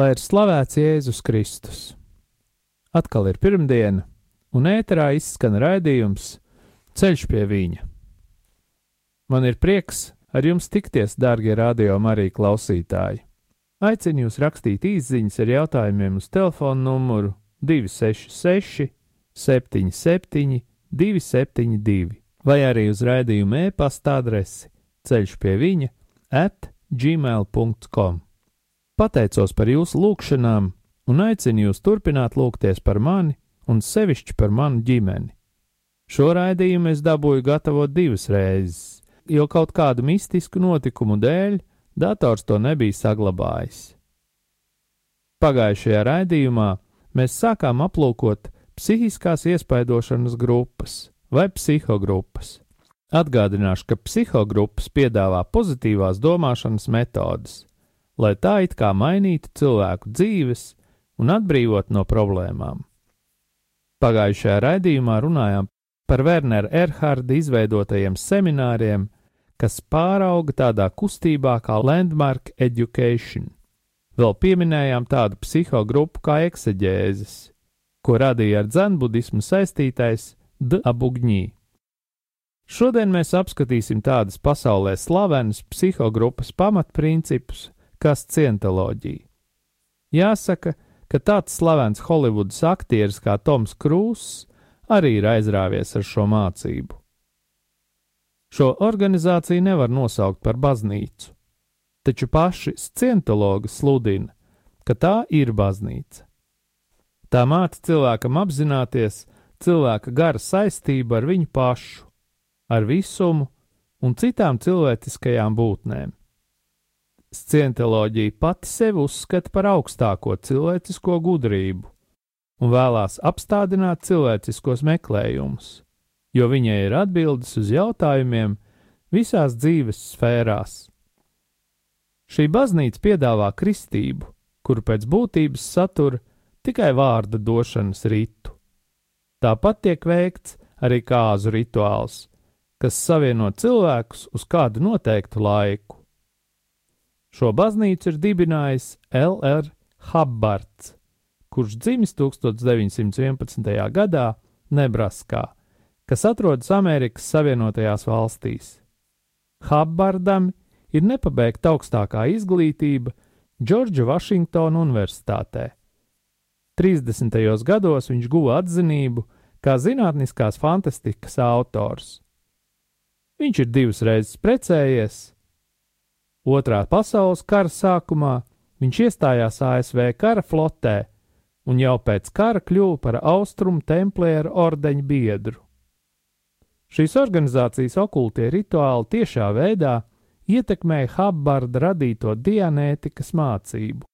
Lai ir slavēts Jēzus Kristus. Atkal ir pirmdiena, un ēterā izskan raidījums Ceļš pie viņa. Man ir prieks ar jums tikties, darbie radio Marija klausītāji. Aicinu jūs rakstīt īsiņas ar jautājumiem uz telefona numuru 266, 77, 272, vai arī uz raidījuma e-pasta adresi ceļš pie viņa at gmail.com. Pateicos par jūsu lūgšanām un aicinu jūs turpināt lūgties par mani un sevišķi par manu ģimeni. Šo raidījumu es dabūju gatavot divas reizes, jo kaut kādu mistisku notikumu dēļ dators to nebija saglabājis. Pagājušajā raidījumā mēs sākām aplūkot psihiskās iespaidošanas grupas vai psihogrupas. Atgādināšu, ka psihogrupas piedāvā pozitīvās domāšanas metodes, lai tā it kā mainītu cilvēku dzīves un atbrīvot no problēmām. Pagājušajā raidījumā runājām par Wernera Erharda izveidotajiem semināriem, kas pārauga tādā kustībā kā Landmark Education. Vēl pieminējām tādu psihogrupu kā ekseģēzes, ko radīja ar dzenbudismu saistītais D. Abugņī. Šodien mēs apskatīsim tādas pasaulē slavenas psihogrupas pamatprincipus, kā scientoloģija. Jāsaka, ka tāds slavens Holivudas aktieris kā Toms Krūss arī ir aizrāvies ar šo mācību. Šo organizāciju nevar nosaukt par baznīcu, taču paši scientologi sludina, ka tā ir baznīca. Tā māca cilvēkam apzināties cilvēka gara saistību ar viņu pašu, ar visumu un citām cilvēciskajām būtnēm. Scientoloģija pati sevi uzskata par augstāko cilvēcisko gudrību un vēlās apstādināt cilvēciskos meklējumus, jo viņai ir atbildes uz jautājumiem visās dzīves sfērās. Šī baznīca piedāvā kristību, kuru pēc būtības satura tikai vārda došanas ritu. Tāpat tiek veikts arī kāzu rituāls, kas savieno cilvēkus uz kādu noteiktu laiku. Šo baznīcu ir dibinājis L.R. Habbards, kurš dzimis 1911. gadā Nebraskā, kas atrodas Amerikas Savienotajās valstīs. Habbardam ir nepabeigta augstākā izglītība Džordža Vašingtona Universitātē. 30. gados viņš guva atzinību kā zinātniskās fantastikas autors. Viņš ir divas reizes precējies, Otrā pasaules kara sākumā viņš iestājās ASV kara flotē un jau pēc kara kļuva par austrumu templieru ordeņa biedru. Šīs organizācijas okultie rituāli tiešā veidā ietekmēja Habbarda radīto dianētikas mācību,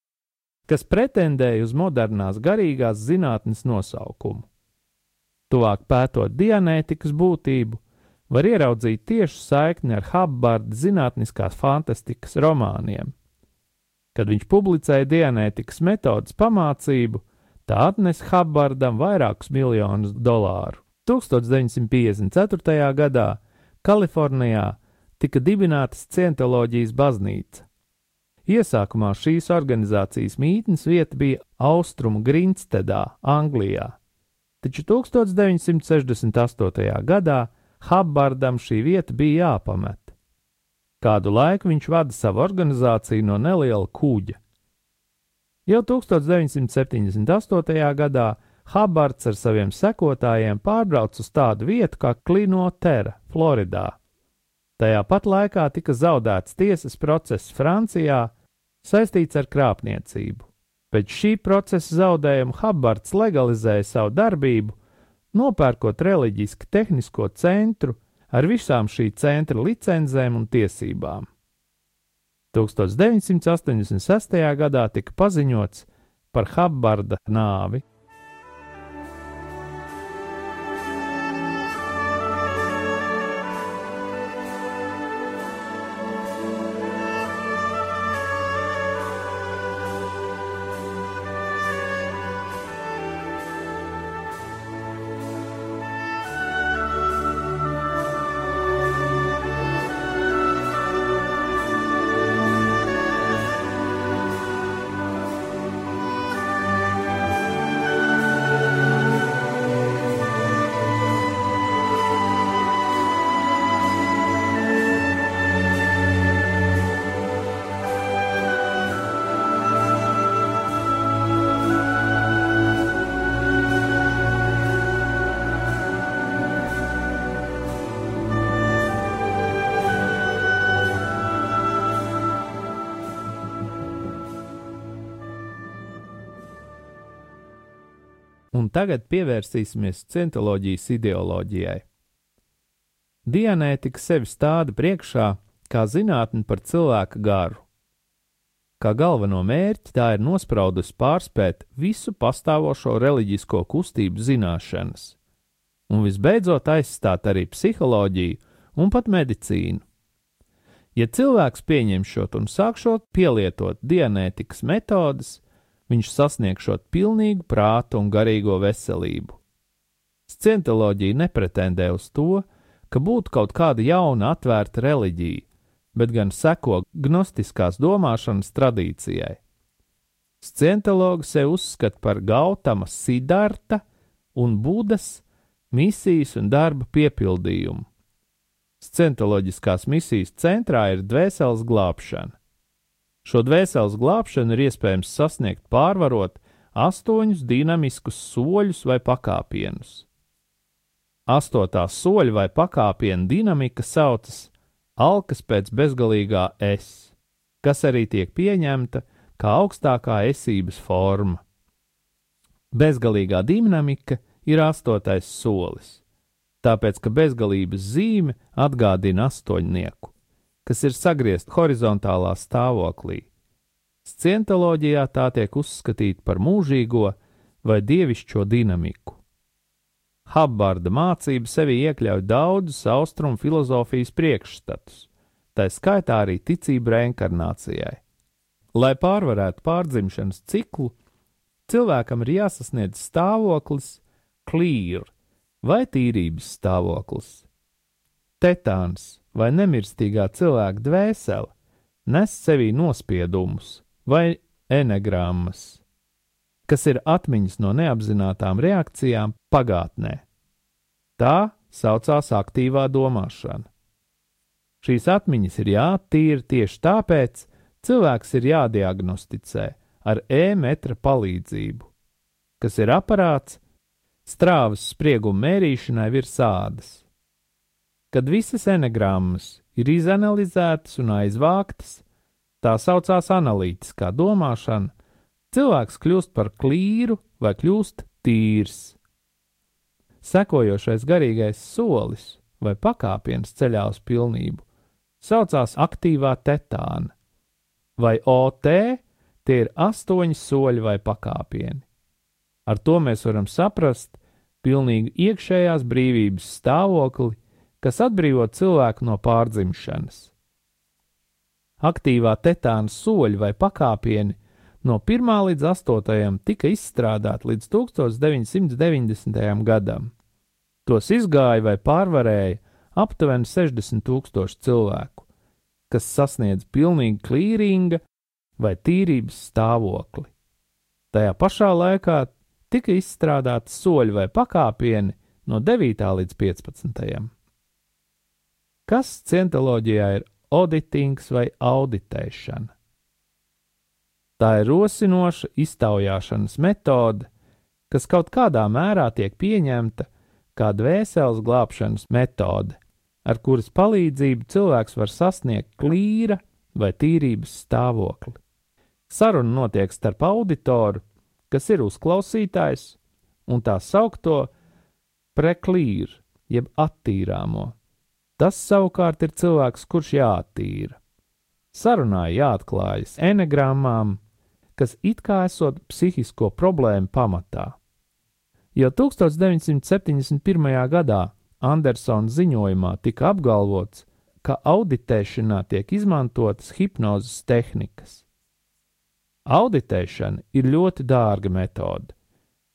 kas pretendēja uz modernās garīgās zinātnes nosaukumu. Tuvāk pētot dianētikas būtību, var ieraudzīt tiešu saikni ar Habbarda zinātniskās fantastikas romāniem. Kad viņš publicēja dianētikas metodas pamācību, tā atnesa Habbardam vairākus miljonus dolāru. 1954. gadā Kalifornijā tika dibināta Scientoloģijas baznīca. Iesākumā šīs organizācijas mītnes vieta bija Austrumu Grinstedā, Anglijā, taču 1968. gadā Habbardam šī vieta bija jāpamet. Kādu laiku viņš vada savu organizāciju no neliela kuģa. Jau 1978. gadā Habbards ar saviem sekotājiem pārbrauca uz tādu vietu kā Klinotera, Floridā. Tajā pat laikā tika zaudēts tiesas process Francijā saistīts ar krāpniecību. Pēc šī procesa zaudējuma Habbards legalizēja savu darbību nopērkot reliģisku tehnisko centru ar visām šī centra licencēm un tiesībām. 1986. gadā tika paziņots par Habbarda nāvi. Tagad pievērsīsimies cientoloģijas ideoloģijai. Dianētika sevi stāda priekšā kā zinātne par cilvēka garu. Kā galveno mērķi tā ir nospraudusi pārspēt visu pastāvošo reliģisko kustību zināšanas, un visbeidzot aizstāt arī psiholoģiju un pat medicīnu. Ja cilvēks pieņemšot un sākšot pielietot dianētikas metodes, viņš sasniegšot pilnīgu prātu un garīgo veselību. Scientoloģija nepretendē uz to, ka būtu kaut kāda jauna atvērta reliģija, bet gan seko gnostiskās domāšanas tradīcijai. Scientologi sev uzskata par Gautama Siddharta un Budas misijas un darba piepildījumu. Scientoloģiskās misijas centrā ir dvēseles glābšana. Šo dvēseles glābšanu ir iespējams sasniegt pārvarot astoņus dinamiskus soļus vai pakāpienus. Astotā soļa vai pakāpiena dinamika saucas alkas pēc bezgalīgā es, kas arī tiek pieņemta kā augstākā esības forma. Bezgalīgā dinamika ir astotais solis, tāpēc ka bezgalības zīme atgādina astoņnieku kas ir sagriezta horizontālā stāvoklī. Scientoloģijā tā tiek uzskatīta par mūžīgo vai dievišķo dinamiku. Habbarda mācība sevi iekļauj daudzus austrumu filozofijas priekšstatus, tā skaitā arī ticību reinkarnācijai. Lai pārvarētu pārdzimšanas ciklu, cilvēkam ir jāsasniedz stāvoklis, klīr vai tīrības stāvoklis. Tetāns vai nemirstīgā cilvēka dvēsele nes sevī nospiedumus vai enegrammas, kas ir atmiņas no neapzinātām reakcijām pagātnē. Tā saucās aktīvā domāšana. Šīs atmiņas ir jāattīra tieši tāpēc, cilvēks ir jādiagnosticē ar e-metra palīdzību, kas ir aparāts strāvas sprieguma mērīšanai virs ādas. Kad visas enegrammas ir izanalizētas un aizvāktas, tā saucās analītiskā domāšana, cilvēks kļūst par klīru vai kļūst tīrs. Sekojošais garīgais solis vai pakāpiens ceļā uz pilnību saucās aktīvā tetāna, vai OT tie ir astoņi soļi vai pakāpieni. Ar to mēs varam saprast pilnīgu iekšējās brīvības stāvokli kas atbrīvo cilvēku no pārdzimšanas. Aktīvā tetāna soļi vai pakāpieni no 1 līdz 8 tika izstrādāti līdz 1990. gadam. Tos izgāja vai pārvarēja aptuveni 60 tūkstoši cilvēku, kas sasniedz pilnīgi klīringa vai tīrības stāvokli. Tajā pašā laikā tika izstrādāti soļi vai pakāpieni no 9. līdz 15. Kas cientoloģijā ir auditings vai auditēšana? Tā ir rosinoša iztaujāšanas metode, kas kaut kādā mērā tiek pieņemta kā dvēseles glābšanas metode, ar kuras palīdzību cilvēks var sasniegt klīra vai tīrības stāvokli. Saruna notiek starp auditoru, kas ir uzklausītājs, un tā saukto preklīru, jeb attīrāmo. Tas savukārt ir cilvēks, kurš jāattīra. Sarunā jāatklājas enegrammām, kas it kā esot psihisko problēmu pamatā. Jau 1971. gadā Andersona ziņojumā tika apgalvots, ka auditēšanā tiek izmantotas hipnozes tehnikas. Auditēšana ir ļoti dārga metode.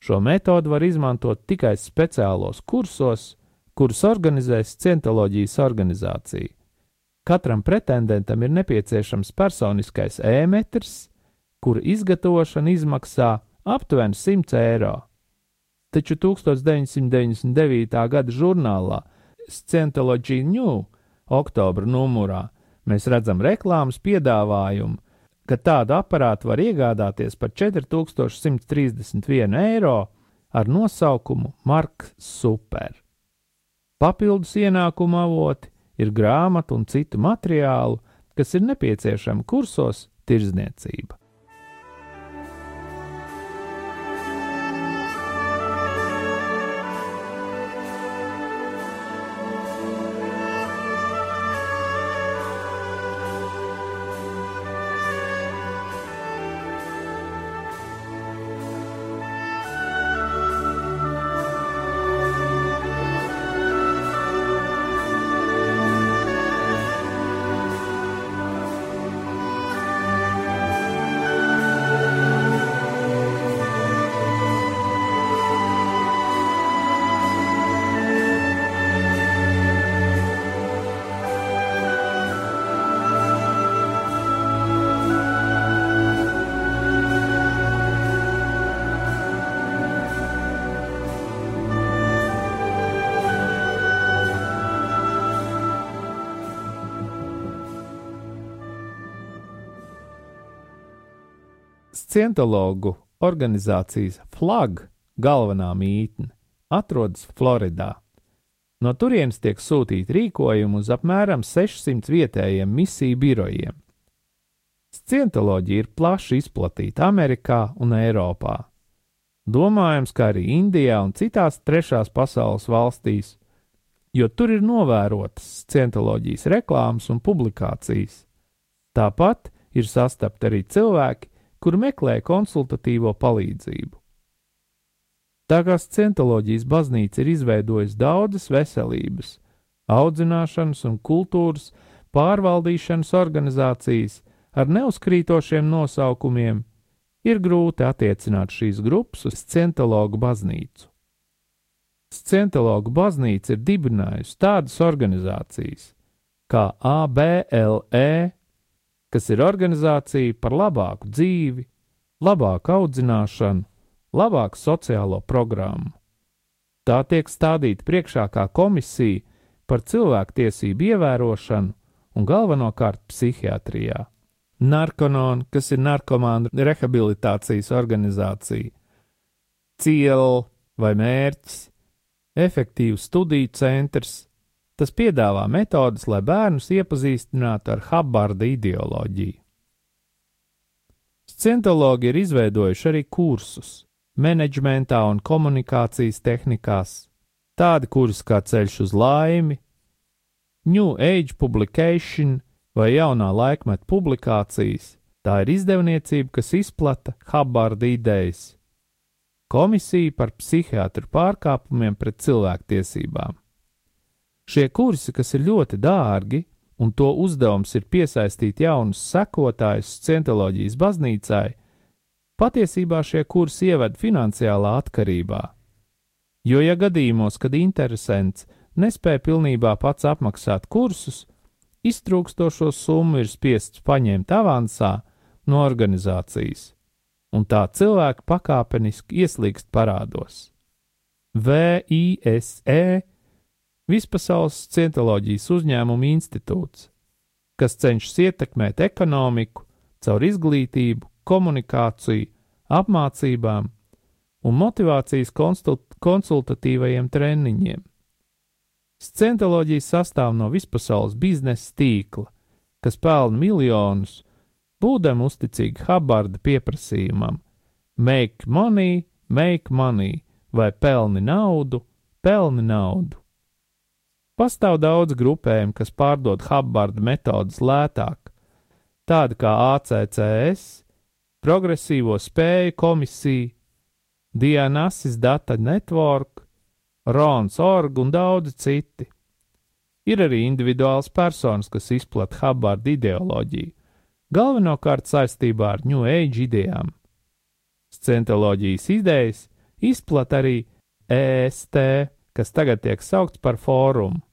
Šo metodi var izmantot tikai speciālos kursos, kurus organizēs Cientoloģijas organizācija. Katram pretendentam ir nepieciešams personiskais e-metrs, kura izgatavošana izmaksā aptuveni 100 eiro. Taču 1999. gada žurnālā Scientology New oktobra numurā mēs redzam reklāmas piedāvājumu, ka tādu aparātu var iegādāties par 4131 eiro ar nosaukumu Marks Super. Papildus ienākumu avoti ir grāmatu un citu materiālu, kas ir nepieciešami kursos tirdzniecība. Scientologu organizācijas FLAG galvenā mītne atrodas Floridā. No turienes tiek sūtīti rīkojumi uz apmēram 600 vietējiem misiju birojiem. Scientoloģija ir plaši izplatīta Amerikā un Eiropā. Domājams, ka arī Indijā un citās trešās pasaules valstīs, jo tur ir novērotas scientoloģijas reklāmas un publikācijas. Tāpat ir sastapti arī cilvēki, kur meklē konsultatīvo palīdzību. Tā kā Scientoloģijas baznīca ir izveidojusi daudzas veselības, audzināšanas un kultūras pārvaldīšanas organizācijas ar neuzkrītošiem nosaukumiem, ir grūti attiecināt šīs grupas uz Scientologu baznīcu. Scientologu baznīca ir dibinājusi tādas organizācijas kā ABLE, kas ir organizācija par labāku dzīvi, labāku audzināšanu, labāku sociālo programmu. Tā tiek stādīta priekšā kā komisija par cilvēktiesību ievērošanu un galvenokārt psihiatrijā. Narkonon, kas ir narkomānu rehabilitācijas organizācija, ciela vai mērķis, efektīvs studiju centrs, Tas piedāvā metodes, lai bērnus iepazīstinātu ar Habbarda ideoloģiju. Scientologi ir izveidojuši arī kursus menedžmentā un komunikācijas tehnikās, tādi kursi kā ceļš uz laimi, New Age Publication vai jaunā laikmeta publikācijas. Tā ir izdevniecība, kas izplata Habbarda idejas. Komisija par psihiatru pārkāpumiem pret cilvēktiesībām. Šie kursi, kas ir ļoti dārgi, un to uzdevums ir piesaistīt jaunus sekotājus Cientoloģijas baznīcai, patiesībā šie kursi ieved finansiālā atkarībā. Jo, ja gadījumos, kad interesants nespēja pilnībā pats apmaksāt kursus, iztrūkstošo summu ir spiests paņemt avansā no organizācijas, un tā cilvēki pakāpeniski ieslīgst parādos. VISE Vispasaules cientoloģijas uzņēmuma institūts, kas cenšas ietekmēt ekonomiku caur izglītību, komunikāciju, apmācībām un motivācijas konsult konsultatīvajiem treniņiem. Scientoloģija sastāv no vispasaules biznesa tīkla, kas pelna miljonus, būdam uzticīgi Habarda pieprasījumam - make money, make money, vai pelni naudu, pelni naudu. Pastāv daudz grupējumu, kas pārdod Hubbarda metodas lētāk, tādi kā ACCS, Progresīvo spēju komisija, Dianasis Data Network, Rons Org un daudzi citi. Ir arī individuāls personas, kas izplata Hubbard ideoloģiju, galvenokārt saistībā ar New Age idejām. Scientoloģijas idejas izplata arī EST, kas tagad tiek saukts par fórumu.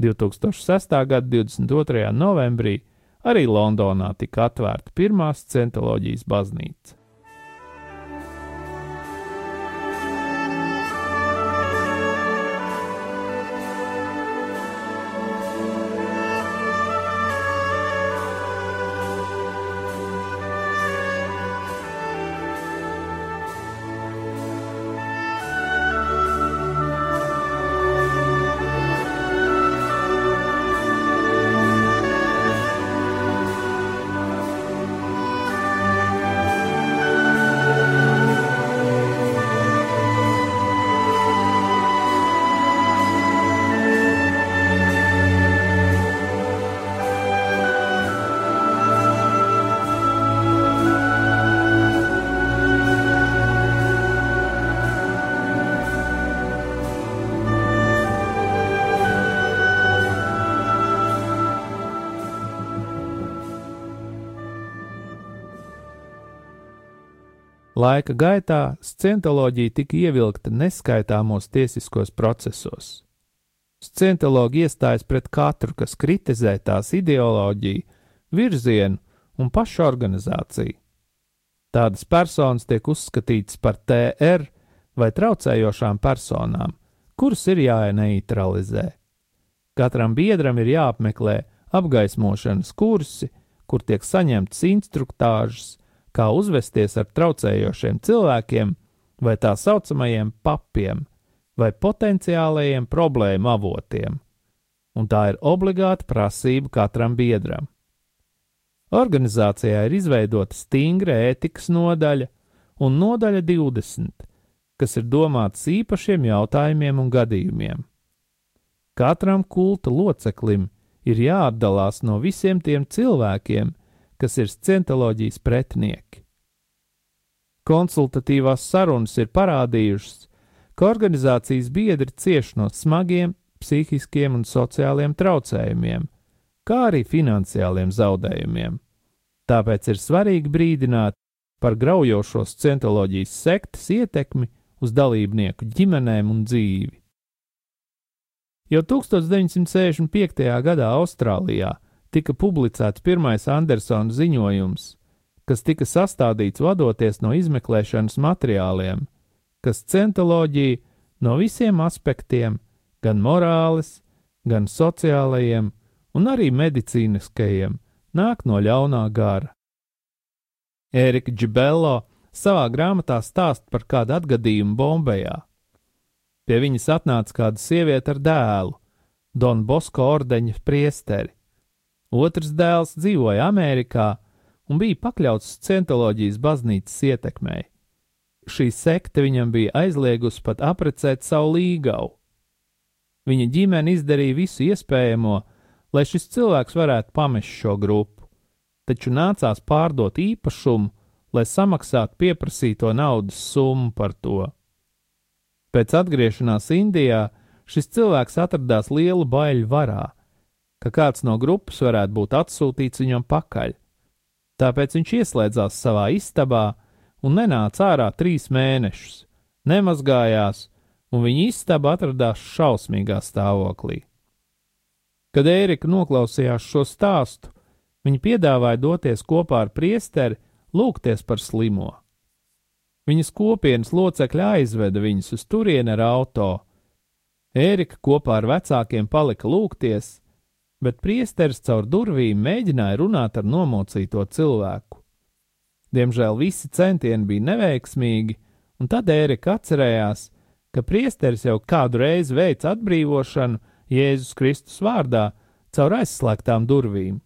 2006. gada 22. novembrī arī Londonā tika atvērta pirmā Scientoloģijas baznīca. Laika gaitā scientoloģija tika ievilkta neskaitāmos tiesiskos procesos. Scientologi iestājas pret katru, kas kritizē tās ideoloģiju, virzienu un pašu organizāciju. Tādas personas tiek uzskatītas par TR vai traucējošām personām, kuras ir jāneutralizē. Katram biedram ir jāapmeklē apgaismošanas kursi, kur tiek saņemtas instruktāžas, kā uzvesties ar traucējošiem cilvēkiem vai tā saucamajiem papiem vai potenciālajiem problēmu avotiem, un tā ir obligāta prasība katram biedram. Organizācijā ir izveidota stingra ētikas nodaļa un nodaļa 20, kas ir domāts īpašiem jautājumiem un gadījumiem. Katram kulta loceklim ir jāatdalās no visiem tiem cilvēkiem, kas ir scientoloģijas pretinieki. Konsultatīvās sarunas ir parādījušas, ka organizācijas biedri cieš no smagiem psihiskiem un sociāliem traucējumiem, kā arī finansiāliem zaudējumiem. Tāpēc ir svarīgi brīdināt par graujošo scientoloģijas sektas ietekmi uz dalībnieku ģimenēm un dzīvi. Jau 1965. gadā Austrālijā tika publicēts pirmais Andersona ziņojums, kas tika sastādīts vadoties no izmeklēšanas materiāliem, kas centoloģiju no visiem aspektiem, gan morāles, gan sociālajiem un arī medicīniskajiem, nāk no ļaunā gara. Ērika Džibello savā grāmatā stāst par kādu atgadījumu Bombejā. Pie viņas atnāca kāda sieviete ar dēlu, Don Bosko ordeņa priesteri, Otrs dēls dzīvoja Amerikā un bija pakļauts Scientoloģijas baznīcas ietekmei. Šī sekte viņam bija aizliegusi pat aprecēt savu līgavu. Viņa ģimene izdarīja visu iespējamo, lai šis cilvēks varētu pamest šo grupu, taču nācās pārdot īpašumu, lai samaksātu pieprasīto naudas summu par to. Pēc atgriešanās Indijā šis cilvēks atradās lielu baiļu varā ka kāds no grupas varētu būt atsūtīts viņam pakaļ. Tāpēc viņš ieslēdzās savā istabā un nenāca ārā trīs mēnešus, nemazgājās, un viņa istaba atradās šausmīgā stāvoklī. Kad Ērika noklausījās šo stāstu, viņa piedāvāja doties kopā ar priesteri, lūgties par slimo. Viņas kopienas locekļi aizveda viņus uz turieni ar auto. Ērika kopā ar vecākiem palika lūgties, bet priesteris caur durvīm mēģināja runāt ar nomocīto cilvēku. Diemžēl visi centieni bija neveiksmīgi, un tad Ērika atcerējās, ka priesteris jau kādu reizi veica atbrīvošanu Jēzus Kristus vārdā caur aizslēgtām durvīm.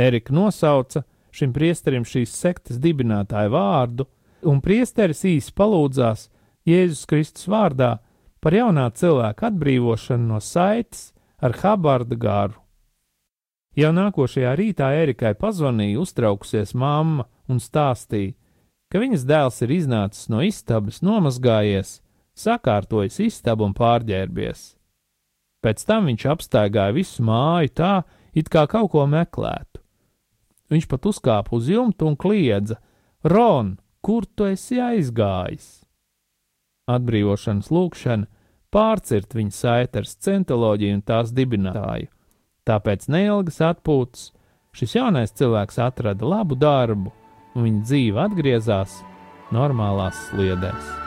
Ērika nosauca šim priesterim šīs sektas dibinātāju vārdu, un priesteris īsi palūdzās Jēzus Kristus vārdā par jaunā cilvēka atbrīvošanu no saites ar Habarda gāru. Jau nākošajā rītā Erikai pazvanīja uztraukusies mamma un stāstīja, ka viņas dēls ir iznācis no istabas, nomazgājies, sakārtojis istabu un pārģērbies. Pēc tam viņš apstaigāja visu māju tā, it kā kaut ko meklētu. Viņš pat uzkāpa uz jumta un kliedza: Ron, kur tu esi aizgājis? Atbrīvošanas lūkšana pārcirt viņa saiti ar centoloģiju un tās dibinātāju. Tāpēc neilgas atpūtas šis jaunais cilvēks atrada labu darbu, un viņa dzīve atgriezās normālās sliedēs.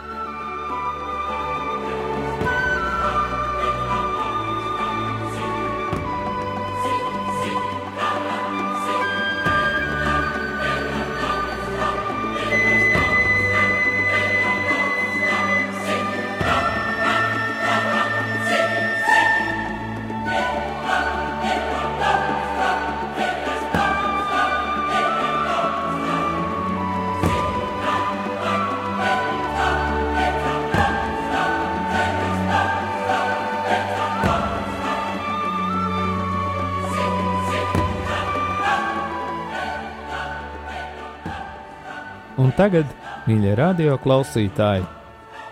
Un tagad, mīļie radio klausītāji,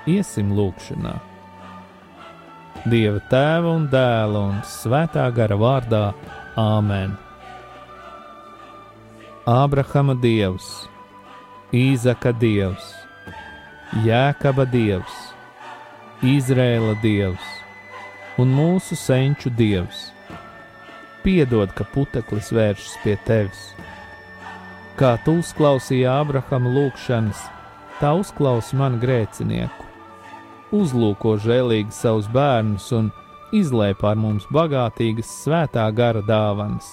iesim lūgšanā. Dieva tēva un dēla un svētā gara vārdā Āmen. Ābrahama dievs, Īzaka dievs, Jēkaba dievs, Izrēla dievs un mūsu senču dievs. Piedod, ka puteklis vēršas pie tevis Kā tu uzklausīji Ābrahama lūgšanas, tā uzklausi manu grēcinieku. Uzlūko žēlīgi savus bērnus un izlēj pār mums bagātīgas svētā gara dāvanas.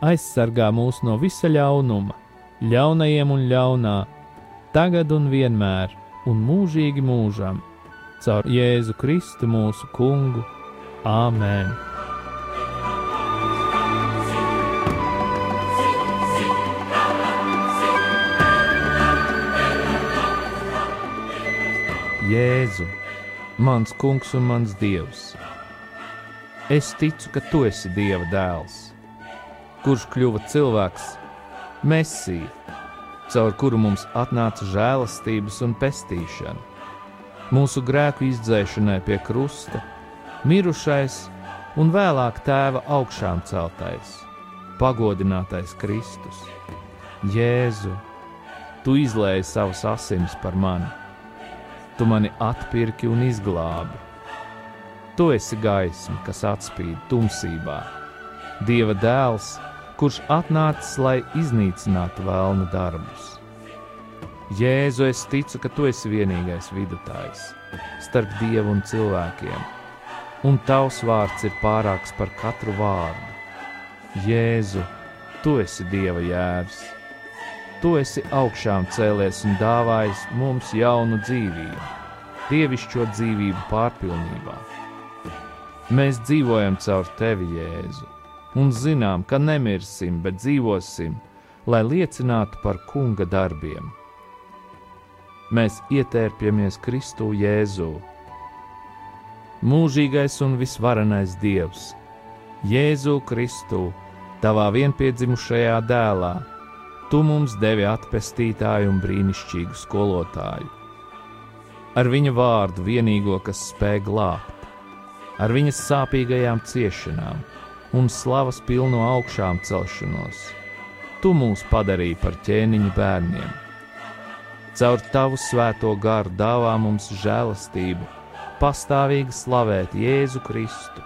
Aizsargā mūs no visa ļaunuma, ļaunajiem un ļaunā, tagad un vienmēr, un mūžīgi mūžam, caur Jēzu Kristu mūsu kungu. Āmen! Jēzu, mans kungs un mans dievs. Es ticu, ka tu esi Dieva dēls, kurš kļuva cilvēks, Mēsija, caur kuru mums atnāca žēlastības un pestīšana, mūsu grēku izdzēšanai pie krusta, mirušais un vēlāk tēva augšām celtais, pagodinātais Kristus. Jēzu, tu izlēji savus asinis par mani tu mani atpirki un izglābi. Tu esi gaisma, kas atspīd tumsībā, Dieva dēls, kurš atnācis, lai iznīcinātu vēlnu darbus. Jēzu, es ticu, ka tu esi vienīgais vidutājs starp dievu un cilvēkiem, un tavs vārds ir pārāks par katru vārdu. Jēzu, tu esi dieva jēvs tu esi augšām cēlies un dāvājis mums jaunu dzīvību, dievišķo dzīvību pārpilnībā. Mēs dzīvojam caur tevi, Jēzu, un zinām, ka nemirsim, bet dzīvosim, lai liecinātu par kunga darbiem. Mēs ietērpjamies Kristu Jēzū. Mūžīgais un visvarenais Dievs, Jēzu Kristu, tavā vienpiedzimušajā dēlā, Tu mums devi atpestītāju un brīnišķīgu skolotāju. Ar viņa vārdu vienīgo, kas spēj glābt, ar viņas sāpīgajām ciešanām un slavas pilno augšām celšanos, tu mūs padarīji par ķēniņu bērniem. Caur tavu svēto garu dāvā mums žēlastību, pastāvīgi slavēt Jēzu Kristu,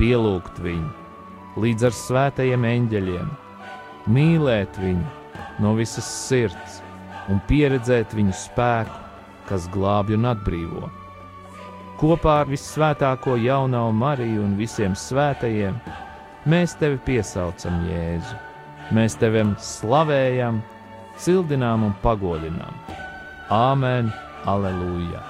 pielūgt viņu līdz ar svētajiem eņģeļiem, mīlēt viņu no visas sirds un pieredzēt viņu spēku, kas glābj un atbrīvo. Kopā ar visvētāko jaunā Mariju un visiem svētajiem mēs tevi piesaucam, Jēzu. Mēs tevi slavējam, cildinām un pagodinām. Āmen, aleluja!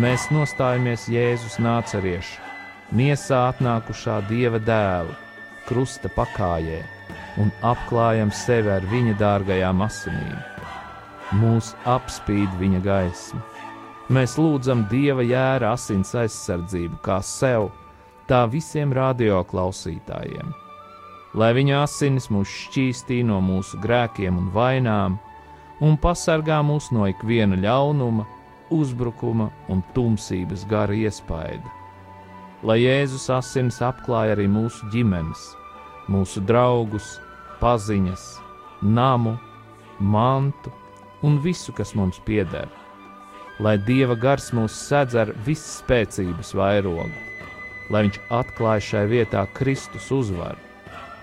Mēs nostājamies Jēzus nācerieša, miesā atnākušā dieva dēla, krusta pakājē, un apklājam sevi ar viņa dārgajām asinīm. Mūs apspīd viņa gaisma. Mēs lūdzam Dieva jēra asins aizsardzību kā sev, tā visiem radioklausītājiem. Lai viņa asinis mūs šķīstī no mūsu grēkiem un vainām, un pasargā mūs no ikviena ļaunuma, uzbrukuma un tumsības gara iespaida. Lai Jēzus asins apklāj arī mūsu ģimenes, mūsu draugus, paziņas, namu, mantu un visu, kas mums pieder. Lai Dieva gars mūs sedz ar visspēcības vairogu, lai Viņš atklāj šai vietā Kristus uzvaru,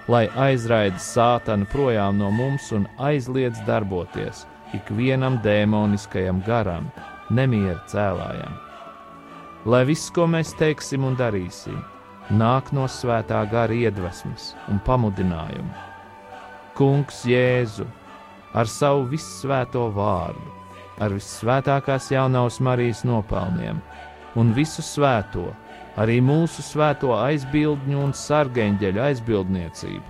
lai aizraida sātanu projām no mums un aizliedz darboties ikvienam dēmoniskajam garam, nemiera cēlājam. Lai viss, ko mēs teiksim un darīsim, nāk no svētā gara iedvesmas un pamudinājuma. Kungs Jēzu ar savu vissvēto vārdu, ar vissvētākās jaunās Marijas nopelniem un visu svēto, arī mūsu svēto aizbildņu un sargeņģeļu aizbildniecību,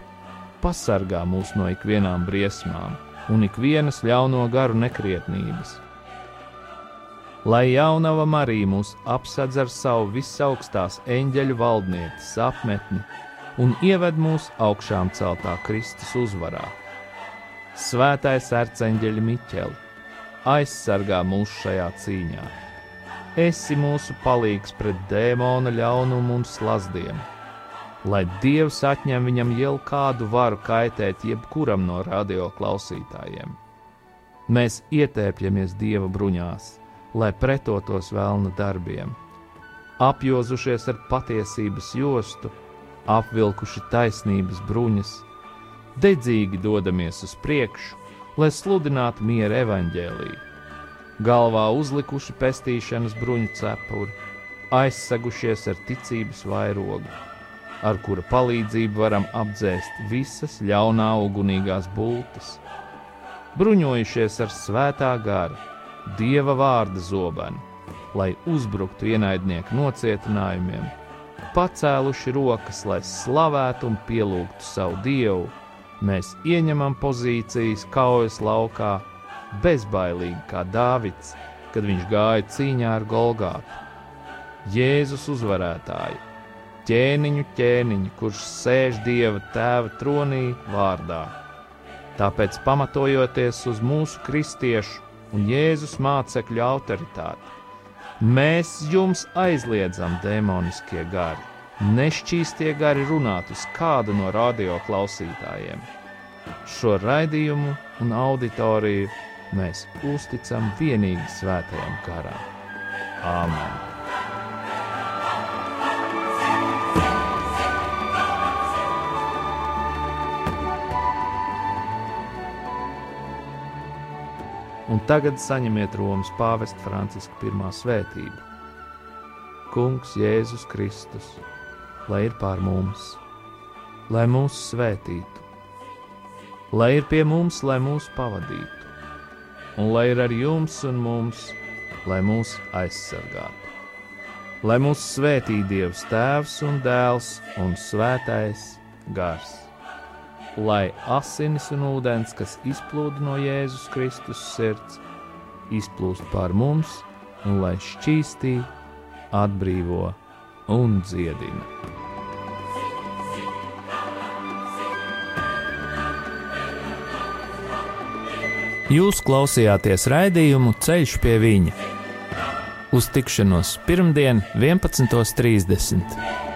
pasargā mūs no ikvienām briesmām un ikvienas ļauno garu nekrietnības lai jaunava Marija mūs apsedz ar savu visaugstās eņģeļu valdnieces apmetni un ieved mūs augšām celtā Kristus uzvarā. Svētais arcēnģeļa Miķeli, aizsargā mūs šajā cīņā. Esi mūsu palīgs pret dēmona ļaunumu un slazdiem, lai Dievs atņem viņam jau kādu varu kaitēt jebkuram no radio klausītājiem. Mēs ietēpjamies Dieva bruņās lai pretotos vēlna darbiem. Apjozušies ar patiesības jostu, apvilkuši taisnības bruņas, dedzīgi dodamies uz priekšu, lai sludinātu miera evaņģēlīju. Galvā uzlikuši pestīšanas bruņu cepuri, aizsegušies ar ticības vairogu, ar kura palīdzību varam apdzēst visas ļaunā ugunīgās bultas, bruņojušies ar svētā gara dieva vārda zobenu, lai uzbruktu ienaidnieku nocietinājumiem, pacēluši rokas, lai slavētu un pielūgtu savu dievu, mēs ieņemam pozīcijas kaujas laukā, bezbailīgi kā Dāvids, kad viņš gāja cīņā ar Golgātu. Jēzus uzvarētāji, ķēniņu ķēniņu, kurš sēž Dieva tēva tronī vārdā. Tāpēc, pamatojoties uz mūsu kristiešu un Jēzus mācekļu autoritāti. Mēs jums aizliedzam demoniskie gari, nešķīstie gari runāt uz kādu no radio klausītājiem. Šo raidījumu un auditoriju mēs uzticam vienīgi svētajam garam. Āmen! Un tagad saņemiet Romas pāvesta Franciska pirmā svētību. Kungs Jēzus Kristus, lai ir pār mums, lai mūs svētītu, lai ir pie mums, lai mūs pavadītu, un lai ir ar jums un mums, lai mūs aizsargātu. Lai mūs svētī Dievs Tēvs un Dēls un Svētais Gars lai asinis un ūdens, kas izplūda no Jēzus Kristus sirds, izplūst pār mums un lai šķīstī, atbrīvo un dziedina. Jūs klausījāties raidījumu Ceļš pie viņa. Uz tikšanos pirmdien, 11.30.